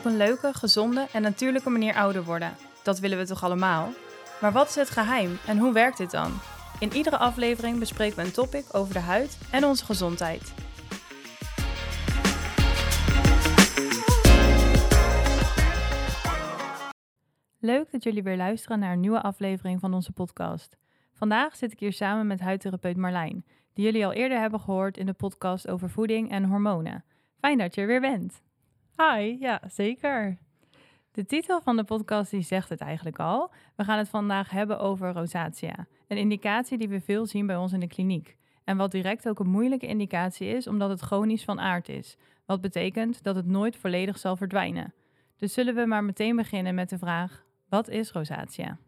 Op een leuke, gezonde en natuurlijke manier ouder worden. Dat willen we toch allemaal? Maar wat is het geheim en hoe werkt dit dan? In iedere aflevering bespreken we een topic over de huid en onze gezondheid. Leuk dat jullie weer luisteren naar een nieuwe aflevering van onze podcast. Vandaag zit ik hier samen met huidtherapeut Marlijn, die jullie al eerder hebben gehoord in de podcast over voeding en hormonen. Fijn dat je er weer bent. Hi, ja, zeker. De titel van de podcast die zegt het eigenlijk al. We gaan het vandaag hebben over rosacea, een indicatie die we veel zien bij ons in de kliniek. En wat direct ook een moeilijke indicatie is, omdat het chronisch van aard is. Wat betekent dat het nooit volledig zal verdwijnen. Dus zullen we maar meteen beginnen met de vraag: wat is rosacea?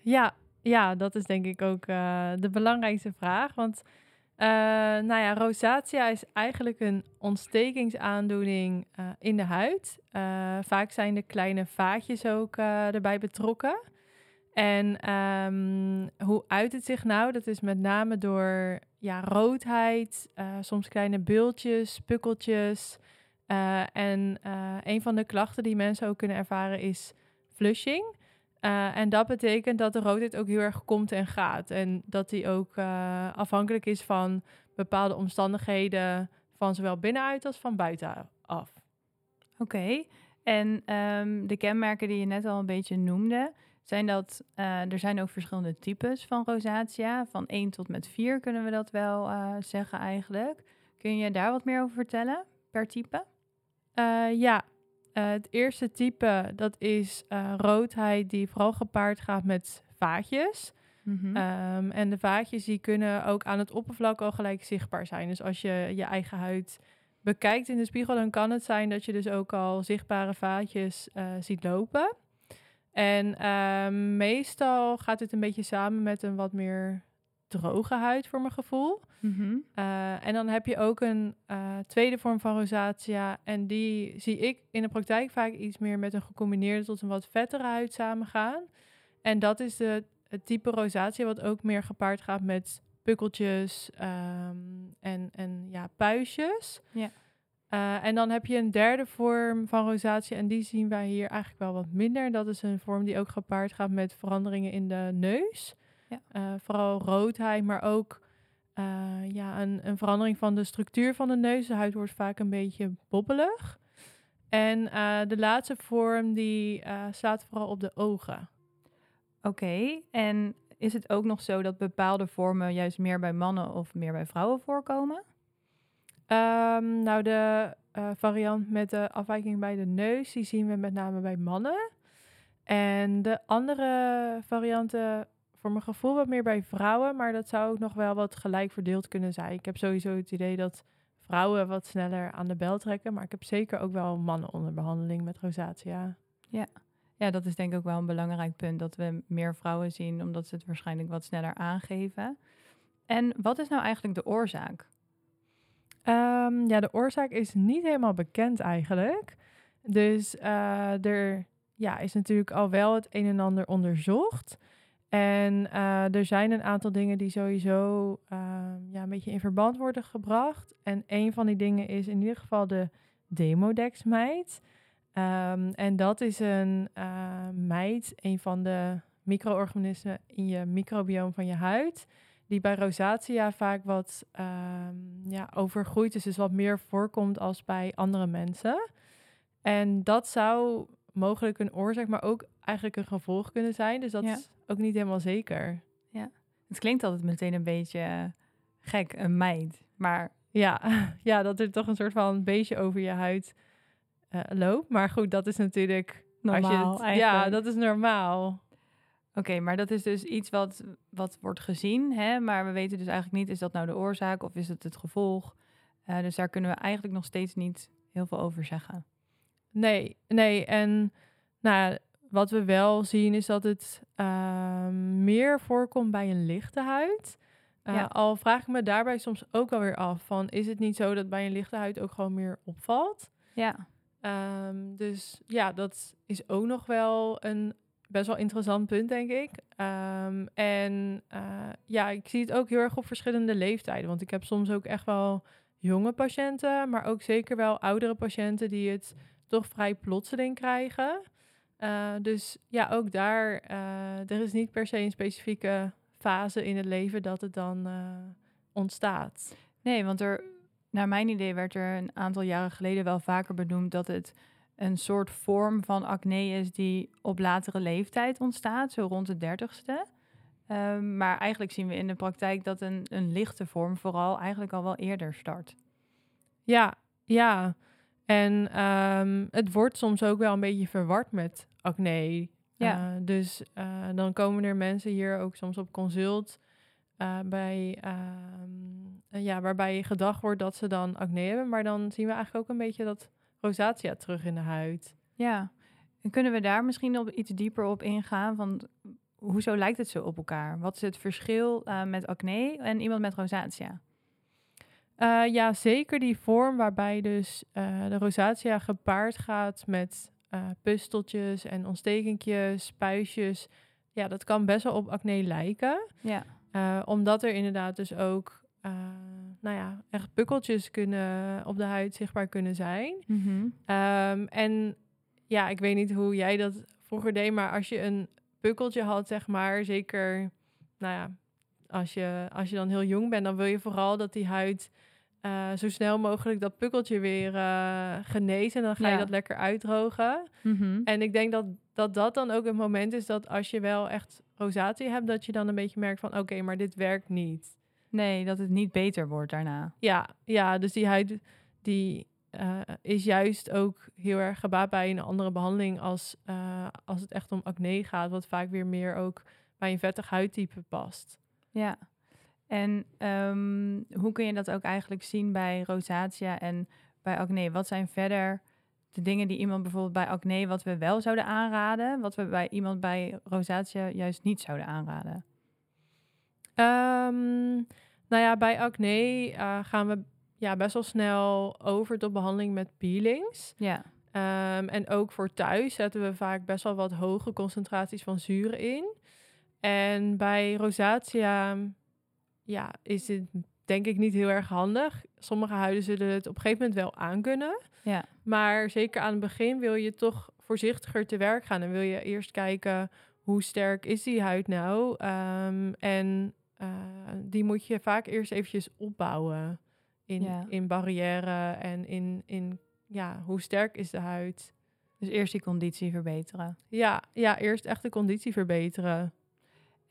Ja, ja dat is denk ik ook uh, de belangrijkste vraag. Want uh, nou ja, rosacea is eigenlijk een ontstekingsaandoening uh, in de huid. Uh, vaak zijn de kleine vaatjes ook erbij betrokken. En um, hoe uit het zich nou? Dat is met name door ja, roodheid, soms kleine bultjes, pukkeltjes. en een van de klachten die mensen ook kunnen ervaren is flushing. Uh, en dat betekent dat de roodheid ook heel erg komt en gaat. En dat die ook uh, afhankelijk is van bepaalde omstandigheden van zowel binnenuit als van buitenaf. Oké, okay. en um, de kenmerken die je net al een beetje noemde, zijn dat uh, er zijn ook verschillende types van rosacea. Van 1 tot met 4 kunnen we dat wel zeggen eigenlijk. Kun je daar wat meer over vertellen per type? ja, uh, het eerste type, dat is uh, roodheid die vooral gepaard gaat met vaatjes. Mm -hmm. um, en de vaatjes die kunnen ook aan het oppervlak al gelijk zichtbaar zijn. Dus als je je eigen huid bekijkt in de spiegel, dan kan het zijn dat je dus ook al zichtbare vaatjes uh, ziet lopen. En um, meestal gaat het een beetje samen met een wat meer droge huid voor mijn gevoel. Mm -hmm. uh, en dan heb je ook een uh, tweede vorm van rosacea. En die zie ik in de praktijk vaak iets meer met een gecombineerde tot een wat vettere huid samengaan. En dat is de, het type rosacea wat ook meer gepaard gaat met pukkeltjes um, en, en ja, puistjes. Ja. Uh, en dan heb je een derde vorm van rosacea en die zien wij hier eigenlijk wel wat minder. Dat is een vorm die ook gepaard gaat met veranderingen in de neus. Ja. Uh, vooral roodheid, maar ook uh, ja, een, een, verandering van de structuur van de neus. De huid wordt vaak een beetje bobbelig. En uh, de laatste vorm die slaat vooral op de ogen. Oké, okay. en is het ook nog zo dat bepaalde vormen juist meer bij mannen of meer bij vrouwen voorkomen? Um, nou, de variant met de afwijking bij de neus, die zien we met name bij mannen. En de andere varianten voor mijn gevoel wat meer bij vrouwen, maar dat zou ook nog wel wat gelijk verdeeld kunnen zijn. Ik heb sowieso het idee dat vrouwen wat sneller aan de bel trekken, maar ik heb zeker ook wel mannen onder behandeling met rosacea. Ja. ja, dat is denk ik ook wel een belangrijk punt, dat we meer vrouwen zien, omdat ze het waarschijnlijk wat sneller aangeven. En wat is nou eigenlijk de oorzaak? Um, ja, de oorzaak is niet helemaal bekend eigenlijk. Dus uh, er ja, is natuurlijk al wel het een en ander onderzocht. En uh, er zijn een aantal dingen die sowieso uh, ja, een beetje in verband worden gebracht. En een van die dingen is in ieder geval de Demodex-meid. Um, en dat is een uh, meid, een van de micro-organismen in je microbioom van je huid. Die bij rosacea vaak wat um, ja, overgroeid is, dus wat meer voorkomt als bij andere mensen. En dat zou mogelijk een oorzaak, maar ook eigenlijk een gevolg kunnen zijn. Dus dat ja. is ook niet helemaal zeker. Ja, het klinkt altijd meteen een beetje eh, gek, een meid. Maar ja, ja, dat er toch een soort van beestje over je huid uh, loopt. Maar goed, dat is natuurlijk normaal. Het, ja, dat is normaal. Oké, okay, maar dat is dus iets wat, wat wordt gezien, hè? maar we weten dus eigenlijk niet, is dat nou de oorzaak of is het het gevolg? Uh, dus daar kunnen we eigenlijk nog steeds niet heel veel over zeggen. Nee, nee. En nou, wat we wel zien is dat het uh, meer voorkomt bij een lichte huid. Uh, ja. Al vraag ik me daarbij soms ook alweer af van is het niet zo dat bij een lichte huid ook gewoon meer opvalt? Ja. Um, dus ja, dat is ook nog wel een best wel interessant punt, denk ik. Um, en uh, ja, ik zie het ook heel erg op verschillende leeftijden. Want ik heb soms ook echt wel jonge patiënten, maar ook zeker wel oudere patiënten die het toch vrij plotseling krijgen. Uh, dus ja, ook daar, uh, er is niet per se een specifieke fase in het leven dat het dan uh, ontstaat. Nee, want er, naar mijn idee werd er een aantal jaren geleden wel vaker benoemd dat het een soort vorm van acne is die op latere leeftijd ontstaat, zo rond de dertigste. Um, maar eigenlijk zien we in de praktijk dat een, een lichte vorm vooral eigenlijk al wel eerder start. Ja, ja. En um, het wordt soms ook wel een beetje verward met acne. Ja. Uh, dus uh, dan komen er mensen hier ook soms op consult uh, bij, ja, waarbij gedacht wordt dat ze dan acne hebben. Maar dan zien we eigenlijk ook een beetje dat rosacea terug in de huid. Ja, en kunnen we daar misschien op iets dieper op ingaan? Van hoezo lijkt het zo op elkaar? Wat is het verschil met acne en iemand met rosacea? Uh, ja, zeker die vorm waarbij dus de rosacea gepaard gaat met pusteltjes en ontstekentjes, puistjes. Ja, dat kan best wel op acne lijken. Ja. omdat er inderdaad dus ook nou ja, echt pukkeltjes kunnen op de huid zichtbaar kunnen zijn. Mm -hmm. um, en ja, ik weet niet hoe jij dat vroeger deed, maar als je een pukkeltje had, zeg maar, zeker, nou ja, als je, als je dan heel jong bent, dan wil je vooral dat die huid uh, zo snel mogelijk dat pukkeltje weer uh, geneest. En dan ga je dat lekker uitdrogen. Mm -hmm. En ik denk dat, dat dat dan ook het moment is dat als je wel echt rosatie hebt, dat je dan een beetje merkt van oké, okay, maar dit werkt niet. Nee, dat het niet beter wordt daarna. Ja, ja dus die huid die uh, is juist ook heel erg gebaat bij een andere behandeling als, als het echt om acne gaat, wat vaak weer meer ook bij een vettig huidtype past. Ja, en um, hoe kun je dat ook eigenlijk zien bij rosacea en bij acne? Wat zijn verder de dingen die iemand bijvoorbeeld bij acne wat we wel zouden aanraden, wat we bij iemand bij rosacea juist niet zouden aanraden? Um, nou ja, bij acne uh, gaan we ja, best wel snel over tot behandeling met peelings. Ja. Um, en ook voor thuis zetten we vaak best wel wat hoge concentraties van zuren in. En bij rosacea ja, is dit denk ik niet heel erg handig. Sommige huiden zullen het op een gegeven moment wel aankunnen. Ja. Maar zeker aan het begin wil je toch voorzichtiger te werk gaan. En wil je eerst kijken hoe sterk is die huid nou. Um, en uh, die moet je vaak eerst eventjes opbouwen in, in barrière en in, in ja, hoe sterk is de huid. Dus eerst die conditie verbeteren. Ja, ja, eerst echt de conditie verbeteren.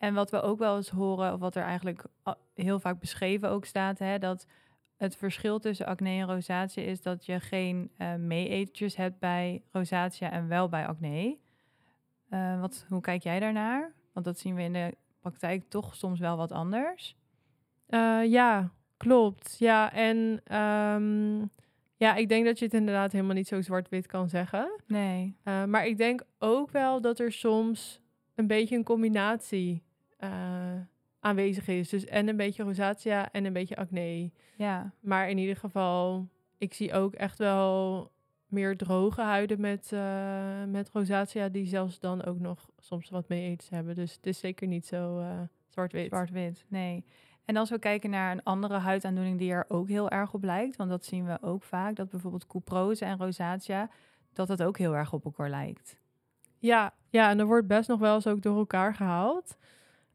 En wat we ook wel eens horen, of wat er eigenlijk heel vaak beschreven ook staat, hè, dat het verschil tussen acne en rosacea is dat je geen uh, mee-eetjes hebt bij rosacea en wel bij acne. Uh, wat, hoe kijk jij daarnaar? Want dat zien we in de praktijk toch soms wel wat anders. Uh, ja, Klopt, ja. En um, ja, ik denk dat je het inderdaad helemaal niet zo zwart-wit kan zeggen. Nee. Maar ik denk ook wel dat er soms een beetje een combinatie uh, aanwezig is. Dus en een beetje rosacea en een beetje acne. Ja. Maar in ieder geval, ik zie ook echt wel meer droge huiden met, uh, met rosacea... die zelfs dan ook nog soms wat mee eten hebben. Dus het is zeker niet zo zwart-wit. Zwart-wit, nee. En als we kijken naar een andere huidaandoening die er ook heel erg op lijkt, want dat zien we ook vaak, dat bijvoorbeeld cuprose en rosacea, dat dat ook heel erg op elkaar lijkt. Ja, ja en er wordt best nog wel eens ook door elkaar gehaald.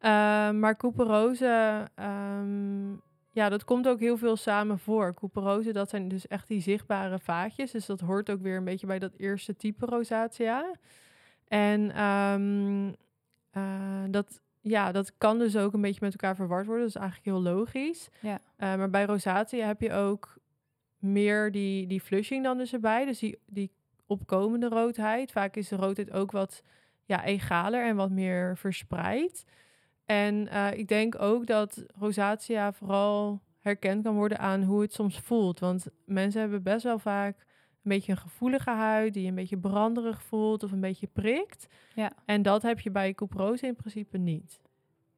Uh, maar couperose, um, ja, dat komt ook heel veel samen voor. Couperose, dat zijn dus echt die zichtbare vaatjes. Dus dat hoort ook weer een beetje bij dat eerste type rosacea. En um, uh, dat ja, dat kan dus ook een beetje met elkaar verward worden. Dat is eigenlijk heel logisch. Ja. Uh, maar bij rosacea heb je ook meer die, die flushing dan dus erbij. Dus die, die opkomende roodheid. Vaak is de roodheid ook wat ja, egaler en wat meer verspreid. En uh, ik denk ook dat rosacea vooral herkend kan worden aan hoe het soms voelt. Want mensen hebben best wel vaak een beetje een gevoelige huid die een beetje branderig voelt of een beetje prikt. Ja. En dat heb je bij couperose in principe niet.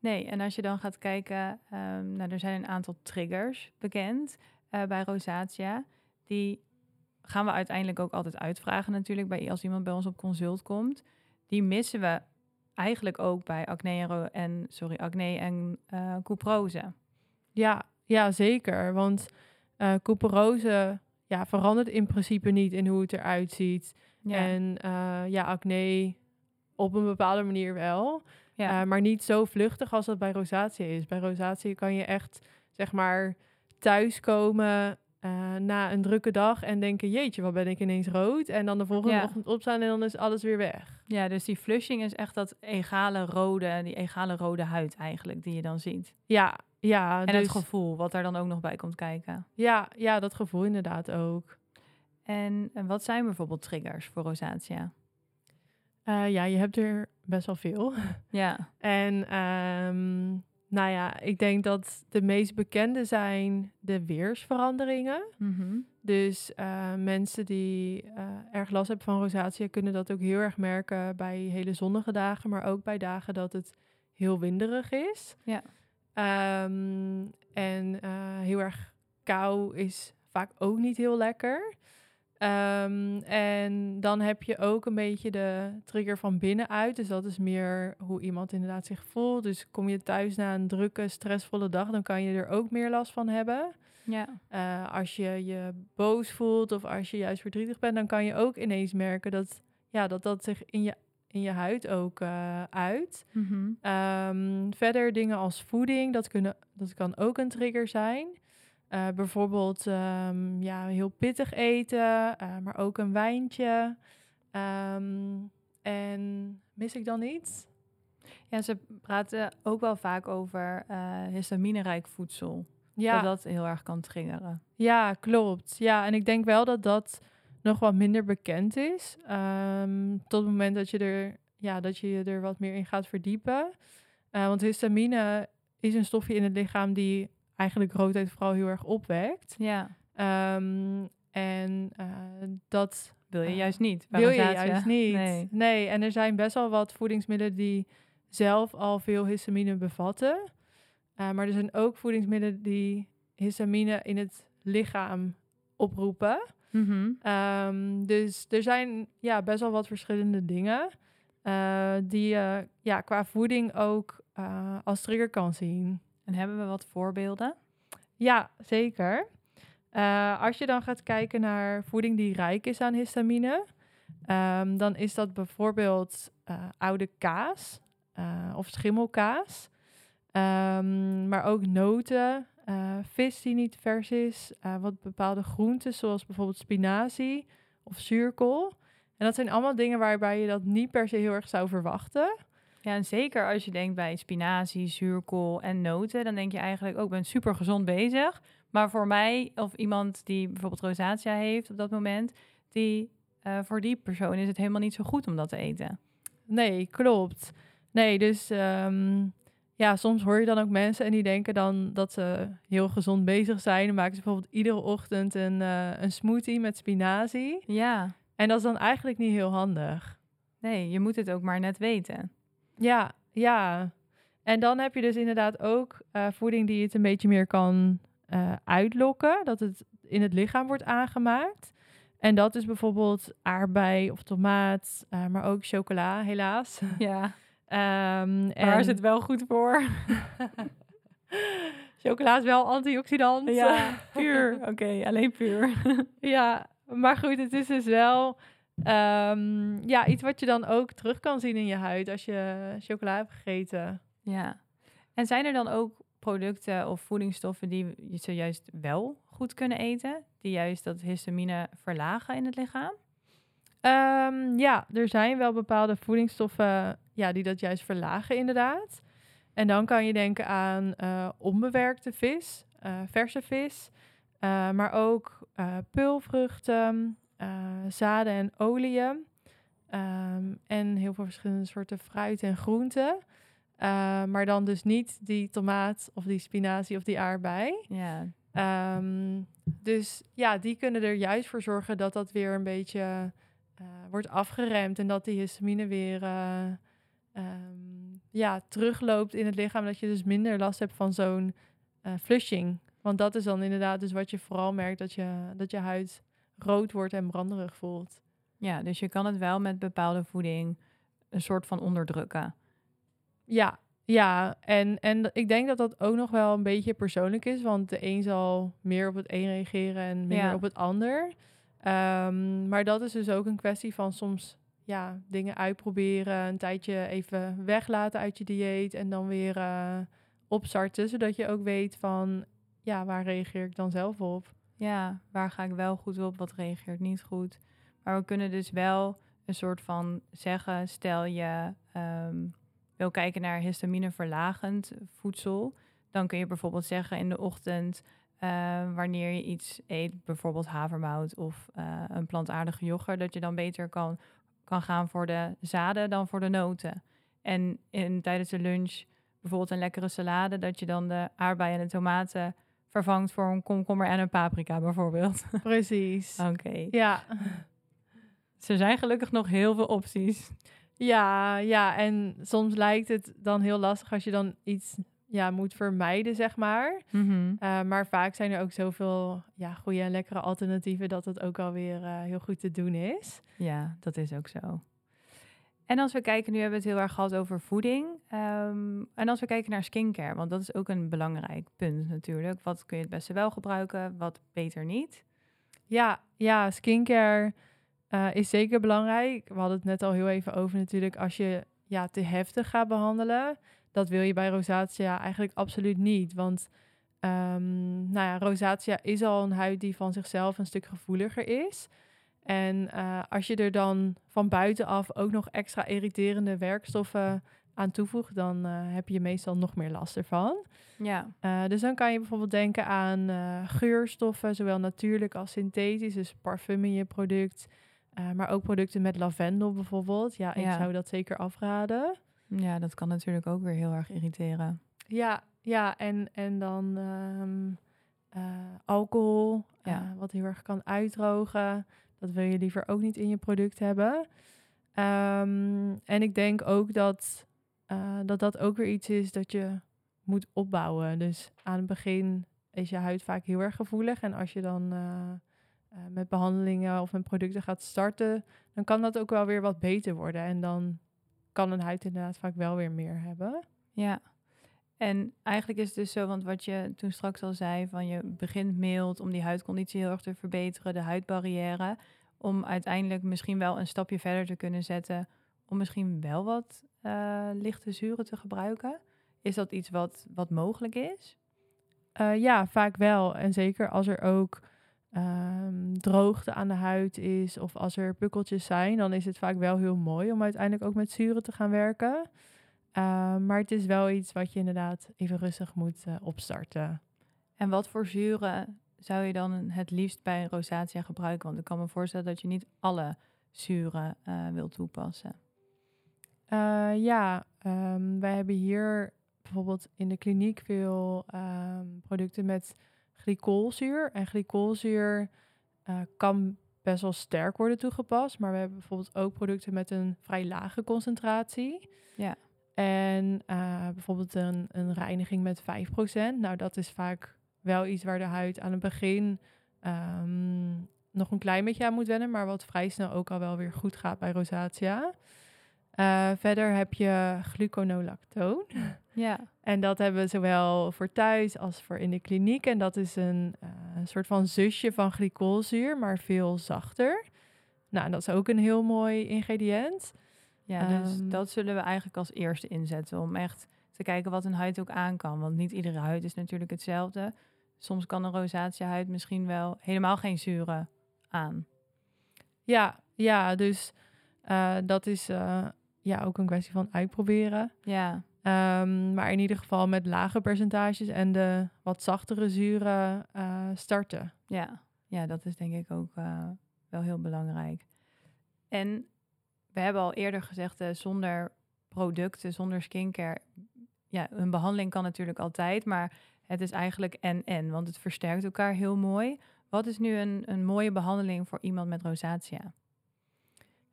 Nee, en als je dan gaat kijken, um, nou, er zijn een aantal triggers bekend uh, bij rosacea. Die gaan we uiteindelijk ook altijd uitvragen natuurlijk bij, als iemand bij ons op consult komt. Die missen we eigenlijk ook bij acne en, sorry, acne en uh, couperose. Ja, ja, zeker. Want uh, couperose ja, verandert in principe niet in hoe het eruit ziet. Ja. En eh, ja, acne op een bepaalde manier wel. ja. Maar niet zo vluchtig als dat bij rosatie is. Bij rosatie kan je echt, zeg maar, thuiskomen eh, na een drukke dag en denken, jeetje, wat ben ik ineens rood? En dan de volgende Ja. ochtend opstaan en dan is alles weer weg. ja, dus die flushing is echt dat egale rode, die egale rode huid eigenlijk, die je dan ziet. Ja, ja. En dus, het gevoel, wat daar dan ook nog bij komt kijken. ja, ja, dat gevoel inderdaad ook. En, en wat zijn bijvoorbeeld triggers voor rosatia? Eh, ja, je hebt er best wel veel. Ja, En ehm, nou ja, ik denk dat de meest bekende zijn de weersveranderingen. mhm. Dus eh, mensen die eh, erg last hebben van rosatia kunnen dat ook heel erg merken bij hele zonnige dagen, maar ook bij dagen dat het heel winderig is. Ja. Ehm, en eh, heel erg kou is vaak ook niet heel lekker. Ehm, en dan heb je ook een beetje de trigger van binnenuit. Dus dat is meer hoe iemand inderdaad zich voelt. Dus kom je thuis na een drukke, stressvolle dag, dan kan je er ook meer last van hebben. ja, Eh, als je je boos voelt of als je juist verdrietig bent, dan kan je ook ineens merken dat ja, dat, dat zich in je, in je huid ook eh, uit. mhm. Ehm, verder dingen als voeding, dat, kunnen, dat kan ook een trigger zijn. Eh, bijvoorbeeld ehm, ja, heel pittig eten, eh, maar ook een wijntje. Ehm, en mis ik dan iets? ja, ze praten ook wel vaak over eh histaminerijk voedsel. Ja, Dat dat heel erg kan triggeren. Ja, klopt. Ja, en ik denk wel dat dat nog wat minder bekend is. Ehm, tot het moment dat je, er, ja, dat je je er wat meer in gaat verdiepen. Want histamine is een stofje in het lichaam die eigenlijk roodheid vooral heel erg opwekt. Ja, Ehm, en eh, dat wil je Eh, juist niet. wil je juist niet. Nee. nee, en er zijn best wel wat voedingsmiddelen die zelf al veel histamine bevatten. Eh, maar er zijn ook voedingsmiddelen die histamine in het lichaam oproepen. Mhm. Ehm, dus er zijn ja, best wel wat verschillende dingen die je ja, qua voeding ook als trigger kan zien. En hebben we wat voorbeelden? Ja, zeker. Eh, als je dan gaat kijken naar voeding die rijk is aan histamine, ehm, dan is dat bijvoorbeeld eh, oude kaas eh, of schimmelkaas, Ehm, maar ook noten, vis die niet vers is, wat bepaalde groenten zoals bijvoorbeeld spinazie of zuurkool. En dat zijn allemaal dingen waarbij je dat niet per se heel erg zou verwachten. Ja, en zeker als je denkt bij spinazie, zuurkool en noten, dan denk je eigenlijk ook, ik ben super gezond bezig. Maar voor mij, of iemand die bijvoorbeeld rosatia heeft op dat moment, die, eh, voor die persoon is het helemaal niet zo goed om dat te eten. Nee, klopt. Nee, dus ehm, ja, soms hoor je dan ook mensen en die denken dan dat ze heel gezond bezig zijn. Dan maken ze bijvoorbeeld iedere ochtend een, eh, een smoothie met spinazie. Ja, En dat is dan eigenlijk niet heel handig. nee, je moet het ook maar net weten. Ja, ja. En dan heb je dus inderdaad ook eh, voeding die het een beetje meer kan eh, uitlokken. Dat het in het lichaam wordt aangemaakt. En dat is bijvoorbeeld aardbei of tomaat, eh, maar ook chocola, helaas. Ja, Ehm, waar is en- het wel goed voor? Chocola is wel antioxidant. ja, puur. Oké, alleen puur. ja, maar goed, het is dus wel ehm, ja, iets wat je dan ook terug kan zien in je huid als je chocola hebt gegeten. ja. En zijn er dan ook producten of voedingsstoffen die je zojuist wel goed kunnen eten? Die juist dat histamine verlagen in het lichaam? Ehm, ja, er zijn wel bepaalde voedingsstoffen ja, die dat juist verlagen, inderdaad. En dan kan je denken aan eh, onbewerkte vis, eh, verse vis, eh, maar ook peulvruchten, eh, zaden en oliën. ehm, en heel veel verschillende soorten fruit en groenten. Eh, maar dan dus niet die tomaat of die spinazie of die aardbei. Ja, Ehm, dus ja, die kunnen er juist voor zorgen dat dat weer een beetje eh, wordt afgeremd en dat die histamine weer eh, ehm, ja, terugloopt in het lichaam. Dat je dus minder last hebt van zo'n eh, flushing. Want dat is dan inderdaad dus wat je vooral merkt, dat je, dat je huid rood wordt en branderig voelt. ja, dus je kan het wel met bepaalde voeding een soort van onderdrukken. Ja, Ja, en, en ik denk dat dat ook nog wel een beetje persoonlijk is. Want de een zal meer op het een reageren en minder Ja. op het ander. Ehm, maar dat is dus ook een kwestie van soms ja, dingen uitproberen. Een tijdje even weglaten uit je dieet. En dan weer eh, opstarten. Zodat je ook weet van ja, waar reageer ik dan zelf op. Ja, waar ga ik wel goed op, wat reageert niet goed. Maar we kunnen dus wel een soort van zeggen, stel je ehm, wil kijken naar histamineverlagend voedsel, dan kun je bijvoorbeeld zeggen in de ochtend, eh, wanneer je iets eet, bijvoorbeeld havermout of eh, een plantaardige yoghurt, dat je dan beter kan, kan gaan voor de zaden dan voor de noten. En in, tijdens de lunch bijvoorbeeld een lekkere salade, dat je dan de aardbeien en de tomaten vervangt voor een komkommer en een paprika bijvoorbeeld. Precies. Oké. Ja. Er zijn gelukkig nog heel veel opties. Ja, ja, en soms lijkt het dan heel lastig als je dan iets ja, moet vermijden, zeg maar. Eh, maar vaak zijn er ook zoveel ja, goede en lekkere alternatieven dat het ook alweer eh heel goed te doen is. Ja, dat is ook zo. En als we kijken, nu hebben we het heel erg gehad over voeding. Ehm, en als we kijken naar skincare, want dat is ook een belangrijk punt natuurlijk. Wat kun je het beste wel gebruiken, wat beter niet? Ja, ja skincare eh, is zeker belangrijk. We hadden het net al heel even over natuurlijk. Als je ja, te heftig gaat behandelen, dat wil je bij rosacea eigenlijk absoluut niet. Want ehm, nou ja, is al een huid die van zichzelf een stuk gevoeliger is. En eh, als je er dan van buitenaf ook nog extra irriterende werkstoffen aan toevoegt, dan eh, heb je meestal nog meer last ervan. Ja, Uh, dus dan kan je bijvoorbeeld denken aan geurstoffen, zowel natuurlijk als synthetisch, dus parfum in je product. Maar ook producten met lavendel bijvoorbeeld. Ja, ik Ja. zou dat zeker afraden. ja, dat kan natuurlijk ook weer heel erg irriteren. Ja, ja en, en dan ehm, eh, alcohol, Ja. eh, wat heel erg kan uitdrogen. Dat wil je liever ook niet in je product hebben. Ehm, en ik denk ook dat, eh, dat dat ook weer iets is dat je moet opbouwen. Dus aan het begin is je huid vaak heel erg gevoelig. En als je dan eh, eh, met behandelingen of met producten gaat starten, dan kan dat ook wel weer wat beter worden. En dan kan een huid inderdaad vaak wel weer meer hebben. Ja, en eigenlijk is het dus zo, want wat je toen straks al zei, van je begint mild om die huidconditie heel erg te verbeteren, de huidbarrière, om uiteindelijk misschien wel een stapje verder te kunnen zetten, om misschien wel wat eh, lichte zuren te gebruiken. Is dat iets wat, wat mogelijk is? Eh, ja, vaak wel. En zeker als er ook ehm, droogte aan de huid is of als er pukkeltjes zijn, dan is het vaak wel heel mooi om uiteindelijk ook met zuren te gaan werken. Ehm, maar het is wel iets wat je inderdaad even rustig moet eh, opstarten. En wat voor zuren zou je dan het liefst bij een rosacea gebruiken? Want ik kan me voorstellen dat je niet alle zuren eh wilt toepassen. Eh, ja, ehm, wij hebben hier bijvoorbeeld in de kliniek veel ehm, producten met glycolzuur. En glycolzuur kan best wel sterk worden toegepast. Maar we hebben bijvoorbeeld ook producten met een vrij lage concentratie. Ja. En eh, bijvoorbeeld een, een reiniging met 5%. Nou, dat is vaak wel iets waar de huid aan het begin ehm, nog een klein beetje aan moet wennen. Maar wat vrij snel ook al wel weer goed gaat bij rosacea. Eh, verder heb je gluconolactoon. Ja, En dat hebben we zowel voor thuis als voor in de kliniek. En dat is een, eh, een soort van zusje van glycolzuur, maar veel zachter. Nou, dat is ook een heel mooi ingrediënt. Ja, dus Ehm, dat zullen we eigenlijk als eerste inzetten om echt te kijken wat een huid ook aan kan. Want niet iedere huid is natuurlijk hetzelfde. Soms kan een rosacea huid misschien wel helemaal geen zuren aan. Ja, ja dus eh, dat is eh, ja, ook een kwestie van uitproberen. Ja, Ehm, maar in ieder geval met lage percentages en de wat zachtere zuren eh, starten. ja, ja, dat is denk ik ook wel heel belangrijk. En we hebben al eerder gezegd, eh, zonder producten, zonder skincare, ja, een behandeling kan natuurlijk altijd, maar het is eigenlijk en-en, want het versterkt elkaar heel mooi. Wat is nu een, een mooie behandeling voor iemand met rosacea?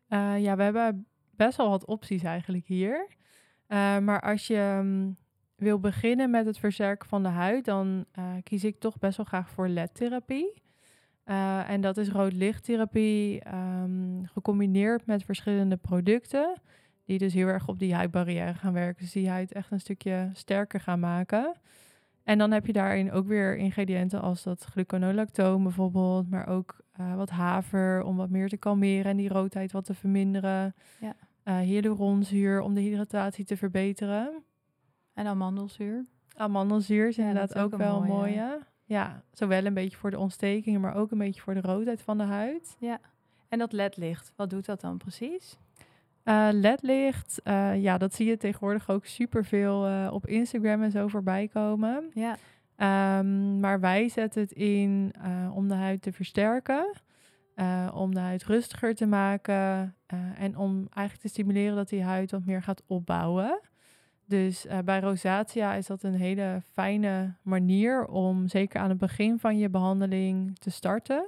Eh, ja, we hebben best wel wat opties eigenlijk hier. Eh, maar als je mm, wil beginnen met het versterken van de huid, dan kies ik toch best wel graag voor LED-therapie. Eh, en dat is roodlichttherapie ehm gecombineerd met verschillende producten Die dus heel erg op die huidbarrière gaan werken. Dus die huid echt een stukje sterker gaan maken. En dan heb je daarin ook weer ingrediënten als dat gluconolactoon bijvoorbeeld. Maar ook uh, wat haver om wat meer te kalmeren en die roodheid wat te verminderen. Ja. Uh, hyaluronzuur om de hydratatie te verbeteren. En amandelzuur. Amandelzuur is Ja, inderdaad is ook wel een mooie. mooie. Ja, zowel een beetje voor de ontstekingen, maar ook een beetje voor de roodheid van de huid. En dat ledlicht, wat doet dat dan precies? Eh, ledlicht, eh, ja, dat zie je tegenwoordig ook superveel eh op Instagram en zo voorbij komen. Ja. Ehm, maar wij zetten het in om de huid te versterken, om de huid rustiger te maken en om eigenlijk te stimuleren dat die huid wat meer gaat opbouwen. Dus eh, bij rosacea is dat een hele fijne manier om zeker aan het begin van je behandeling te starten.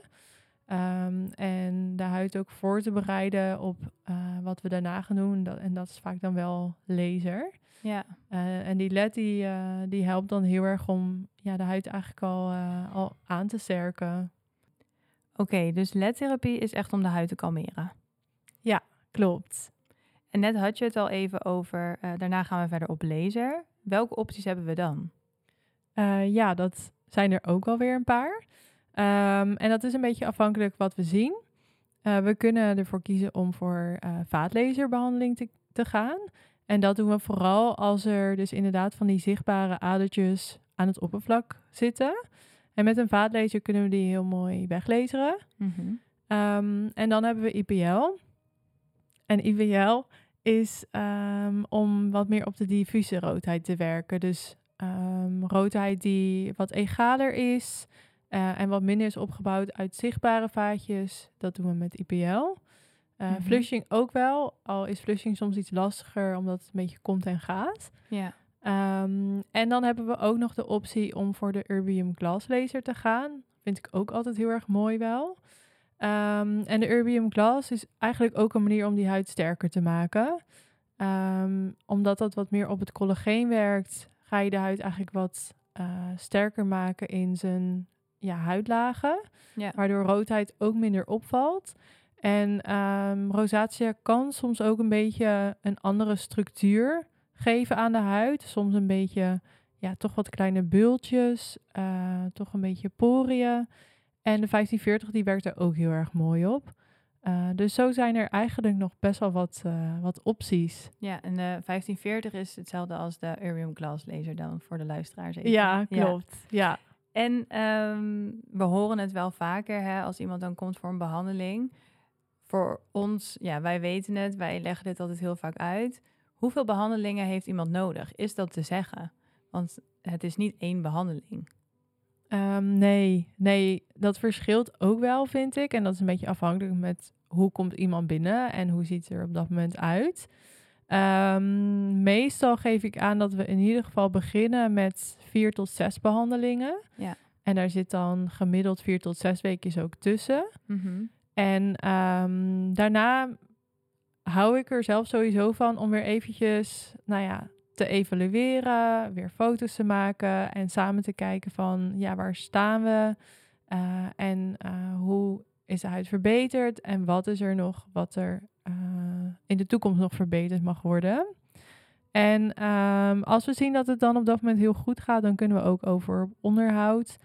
Ehm, en de huid ook voor te bereiden op eh, wat we daarna gaan doen. Dat, en dat is vaak dan wel laser. Ja. Eh, en die LED die, die helpt dan heel erg om ja, de huid eigenlijk al, al aan te sterken. Oké, dus ledtherapie is echt om de huid te kalmeren. Klopt. En net had je het al even over, eh, daarna gaan we verder op laser. Welke opties hebben we dan? Eh, ja, dat zijn er ook wel weer een paar. Ehm, en dat is een beetje afhankelijk wat we zien. Eh, we kunnen ervoor kiezen om voor eh vaatlaserbehandeling te, te gaan. En dat doen we vooral als er dus inderdaad van die zichtbare adertjes aan het oppervlak zitten. En met een vaatlaser kunnen we die heel mooi weglaseren. Ehm, en dan hebben we IPL. En IPL is ehm, om wat meer op de diffuse roodheid te werken. Dus ehm, roodheid die wat egaler is eh, en wat minder is opgebouwd uit zichtbare vaatjes. Dat doen we met IPL. Eh, Mhm. Flushing ook wel, al is flushing soms iets lastiger omdat het een beetje komt en gaat. Ja. Ehm, en dan hebben we ook nog de optie om voor de Erbium Glass laser te gaan. Vind ik ook altijd heel erg mooi wel. Ehm, en de Erbium Glass is eigenlijk ook een manier om die huid sterker te maken. Ehm, omdat dat wat meer op het collageen werkt, ga je de huid eigenlijk wat eh, sterker maken in zijn ja, huidlagen. Ja. Waardoor roodheid ook minder opvalt. En rosacea kan soms ook een beetje een andere structuur geven aan de huid. Soms een beetje, ja, toch wat kleine bultjes, eh, toch een beetje poriën. En de 1540 die werkt er ook heel erg mooi op. Eh, dus zo zijn er eigenlijk nog best wel wat, eh, wat opties. Ja, en de 1540 is hetzelfde als de Urium Glass laser dan voor de luisteraars. even. Ja, klopt. Ja. En ehm, we horen het wel vaker hè, als iemand dan komt voor een behandeling. Voor ons, ja, wij weten het, wij leggen dit altijd heel vaak uit. Hoeveel behandelingen heeft iemand nodig? Is dat te zeggen? Want het is niet één behandeling. Ehm, nee, nee, dat verschilt ook wel, vind ik. En dat is een beetje afhankelijk met hoe komt iemand binnen en hoe ziet het er op dat moment uit. Ehm, meestal geef ik aan dat we in ieder geval beginnen met vier tot zes behandelingen. Ja. En daar zit dan gemiddeld vier tot zes weken ook tussen. En ehm, daarna hou ik er zelf sowieso van om weer eventjes, nou ja, te evalueren, weer foto's te maken en samen te kijken van, ja, waar staan we Eh, en eh, hoe is de huid verbeterd en wat is er nog wat er eh, in de toekomst nog verbeterd mag worden. En ehm, als we zien dat het dan op dat moment heel goed gaat, dan kunnen we ook over onderhoud.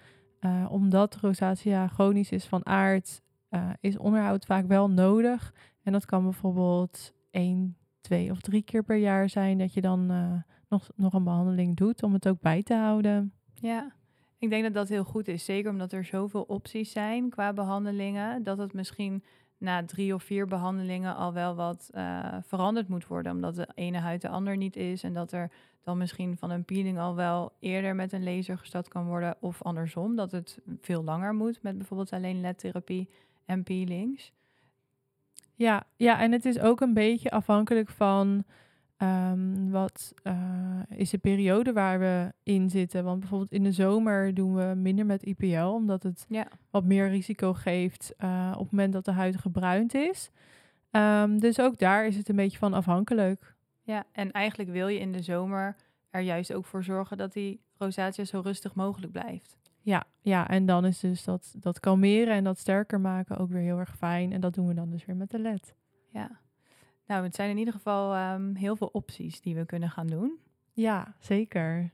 Omdat rosacea chronisch is van aard, is onderhoud vaak wel nodig. En dat kan bijvoorbeeld één, twee of drie keer per jaar zijn dat je dan eh, nog, nog een behandeling doet om het ook bij te houden. Ja, ik denk dat dat heel goed is. Zeker omdat er zoveel opties zijn qua behandelingen. Dat het misschien na drie of vier behandelingen al wel wat eh, veranderd moet worden. Omdat de ene huid de ander niet is. En dat er dan misschien van een peeling al wel eerder met een laser gestart kan worden. Of andersom, dat het veel langer moet met bijvoorbeeld alleen ledtherapie en peelings. Ja, ja, en het is ook een beetje afhankelijk van ehm, wat eh, is de periode waar we in zitten. Want bijvoorbeeld in de zomer doen we minder met IPL, omdat het Ja. wat meer risico geeft eh, op het moment dat de huid gebruind is. Ehm, dus ook daar is het een beetje van afhankelijk. Ja, en eigenlijk wil je in de zomer er juist ook voor zorgen dat die rosacea zo rustig mogelijk blijft. Ja, ja, en dan is dus dat, dat kalmeren en dat sterker maken ook weer heel erg fijn. En dat doen we dan dus weer met de LED. Ja. Nou, het zijn in ieder geval ehm, heel veel opties die we kunnen gaan doen. Ja, zeker.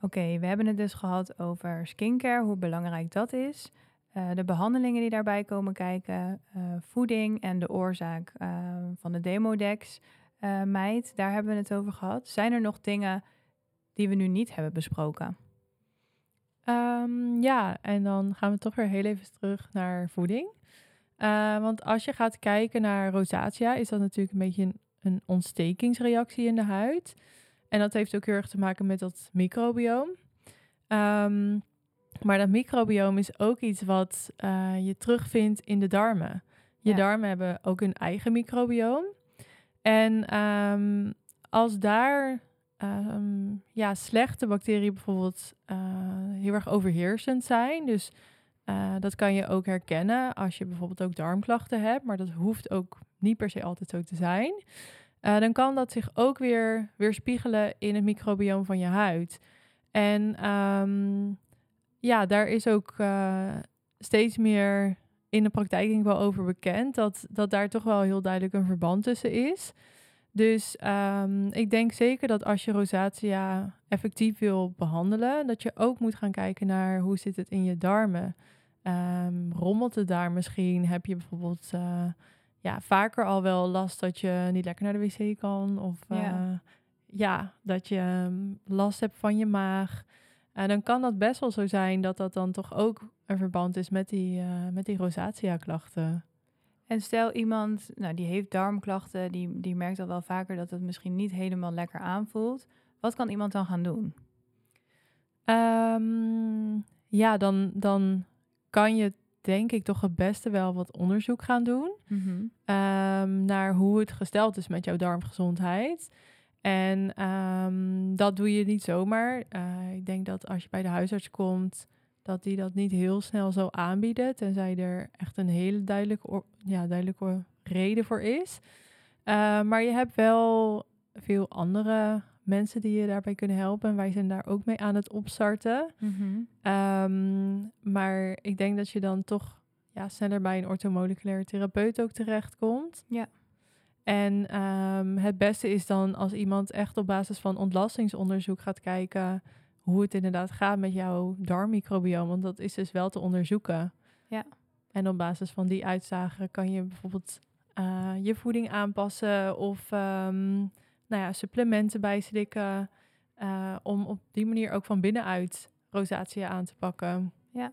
Oké, we hebben het dus gehad over skincare, hoe belangrijk dat is. Uh, de behandelingen die daarbij komen kijken, uh, voeding en de oorzaak uh, van de demodex meid, daar hebben we het over gehad. Zijn er nog dingen die we nu niet hebben besproken? Um, ja, en dan gaan we toch weer heel even terug naar voeding. want als je gaat kijken naar rosacea, is dat natuurlijk een beetje een, een ontstekingsreactie in de huid. En dat heeft ook heel erg te maken met dat microbioom. Um, maar dat microbioom is ook iets wat uh, je terugvindt in de darmen. Je darmen hebben ook een eigen microbioom. En um, als daar um, ja, slechte bacteriën bijvoorbeeld uh, heel erg overheersend zijn, dus uh, dat kan je ook herkennen als je bijvoorbeeld ook darmklachten hebt, maar dat hoeft ook niet per se altijd zo te zijn. dan kan dat zich ook weer weerspiegelen in het microbioom van je huid. En um, ja, daar is ook steeds meer in de praktijk wel over bekend. Dat, dat daar toch wel heel duidelijk een verband tussen is. Dus um, ik denk zeker dat als je rosacea effectief wil behandelen, dat je ook moet gaan kijken naar hoe zit het in je darmen. Um, rommelt het daar misschien? Heb je bijvoorbeeld uh, ja, vaker al wel last dat je niet lekker naar de wc kan? Of uh, ja. ja. dat je last hebt van je maag. En dan kan dat best wel zo zijn dat dat dan toch ook een verband is met die, uh, met die rosacea-klachten. En stel iemand, nou, die heeft darmklachten, die, die merkt al wel vaker dat het misschien niet helemaal lekker aanvoelt. Wat kan iemand dan gaan doen? Um, ja, dan, dan kan je denk ik toch het beste wel wat onderzoek gaan doen mm -hmm. um, naar hoe het gesteld is met jouw darmgezondheid. En um, dat doe je niet zomaar. Uh, ik denk dat als je bij de huisarts komt, dat die dat niet heel snel zo aanbieden, tenzij er echt een hele duidelijke, ja, duidelijke reden voor is. Uh, maar je hebt wel veel andere mensen die je daarbij kunnen helpen. En wij zijn daar ook mee aan het opstarten. Mm -hmm. um, maar ik denk dat je dan toch ja, sneller bij een orthomoleculaire therapeut ook terechtkomt. Ja. En um, het beste is dan als iemand echt op basis van ontlastingsonderzoek gaat kijken hoe het inderdaad gaat met jouw darmmicrobioom. Want dat is dus wel te onderzoeken. Ja. En op basis van die uitzagen kan je bijvoorbeeld uh, je voeding aanpassen of um, nou ja, supplementen bijslikken. Uh, om op die manier ook van binnenuit rosacea aan te pakken. Ja,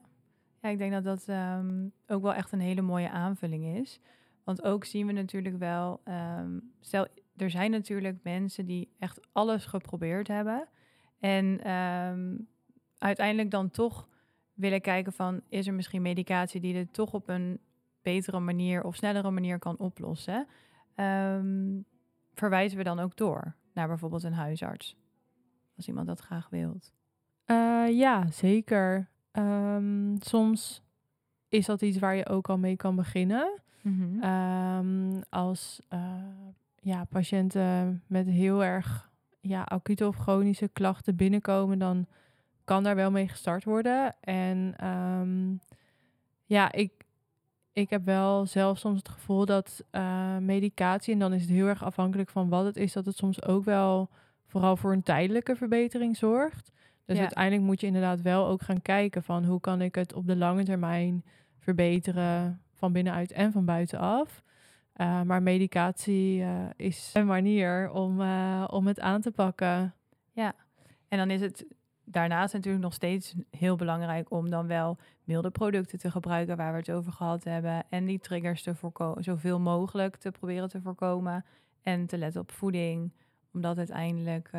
ja ik denk dat dat um, ook wel echt een hele mooie aanvulling is. Want ook zien we natuurlijk wel, um, stel, er zijn natuurlijk mensen die echt alles geprobeerd hebben. En um, uiteindelijk dan toch willen kijken van, is er misschien medicatie die dit toch op een betere manier of snellere manier kan oplossen? Um, verwijzen we dan ook door naar bijvoorbeeld een huisarts? Als iemand dat graag wilt. Uh, ja, zeker. soms is dat iets waar je ook al mee kan beginnen. Mm -hmm. als uh, ja, patiënten met heel erg ja, acute of chronische klachten binnenkomen, dan kan daar wel mee gestart worden. En um, ja, ik, ik heb wel zelf soms het gevoel dat uh, medicatie, en dan is het heel erg afhankelijk van wat het is, dat het soms ook wel vooral voor een tijdelijke verbetering zorgt. Dus ja. uiteindelijk moet je inderdaad wel ook gaan kijken van hoe kan ik het op de lange termijn verbeteren van binnenuit en van buitenaf. Uh, maar medicatie uh, is een manier om, uh, om het aan te pakken. Ja, en dan is het daarnaast natuurlijk nog steeds heel belangrijk om dan wel milde producten te gebruiken waar we het over gehad hebben. En die triggers te voorkomen, zoveel mogelijk te proberen te voorkomen. En te letten op voeding, omdat uiteindelijk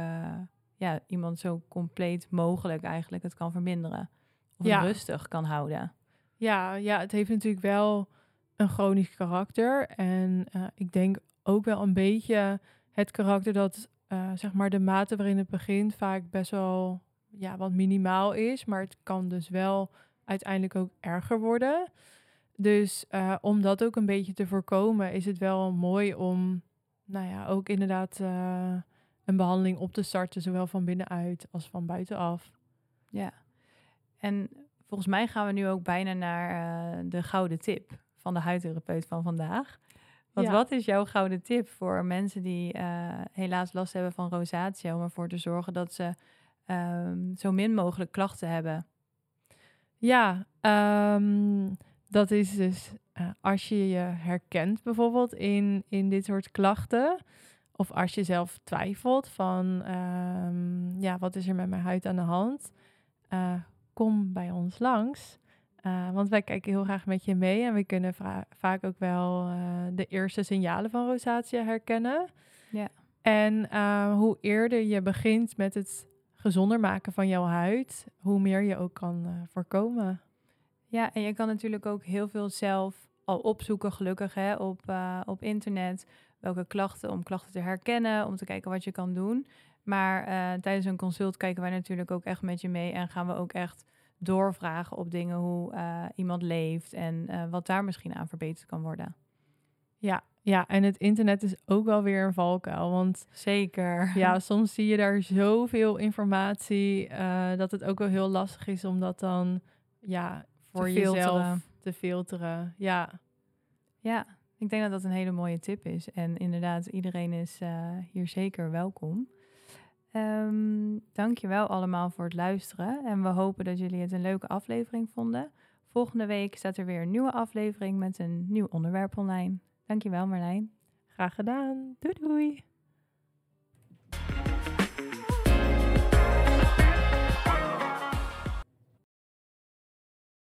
ja, iemand zo compleet mogelijk eigenlijk het kan verminderen. Of ja. rustig kan houden. Ja, ja, het heeft natuurlijk wel een chronisch karakter. En uh, ik denk ook wel een beetje het karakter dat, uh, zeg maar, de mate waarin het begint vaak best wel ja, wat minimaal is. Maar het kan dus wel uiteindelijk ook erger worden. Dus uh, om dat ook een beetje te voorkomen, is het wel mooi om, nou ja, ook inderdaad een behandeling op te starten, zowel van binnenuit als van buitenaf. Ja, en volgens mij gaan we nu ook bijna naar de gouden tip van de huidtherapeut van vandaag. Want wat is jouw gouden tip voor mensen die uh, helaas last hebben van rosatia, om ervoor te zorgen dat ze um, zo min mogelijk klachten hebben? Ja, um, dat is dus uh, als je je herkent bijvoorbeeld in, in dit soort klachten. Of als je zelf twijfelt van, um, ja, wat is er met mijn huid aan de hand? Uh, kom bij ons langs. Uh, want wij kijken heel graag met je mee en we kunnen vaak ook wel de eerste signalen van rosatia herkennen. Ja. En hoe eerder je begint met het gezonder maken van jouw huid, hoe meer je ook kan voorkomen. Ja, en je kan natuurlijk ook heel veel zelf al opzoeken, gelukkig, hè, op, op internet. Welke klachten, om klachten te herkennen, om te kijken wat je kan doen. Maar tijdens een consult kijken wij natuurlijk ook echt met je mee en gaan we ook echt doorvragen op dingen hoe uh, iemand leeft en wat daar misschien aan verbeterd kan worden. Ja, ja, en het internet is ook wel weer een valkuil. Want zeker. Ja, soms zie je daar zoveel informatie dat het ook wel heel lastig is om dat dan ja, voor jezelf te filteren. Ja. Ja, ik denk dat dat een hele mooie tip is. En inderdaad, iedereen is hier zeker welkom. Um, dankjewel allemaal voor het luisteren. En we hopen dat jullie het een leuke aflevering vonden. Volgende week staat er weer een nieuwe aflevering met een nieuw onderwerp online. Dankjewel Marlijn. Graag gedaan. Doei doei.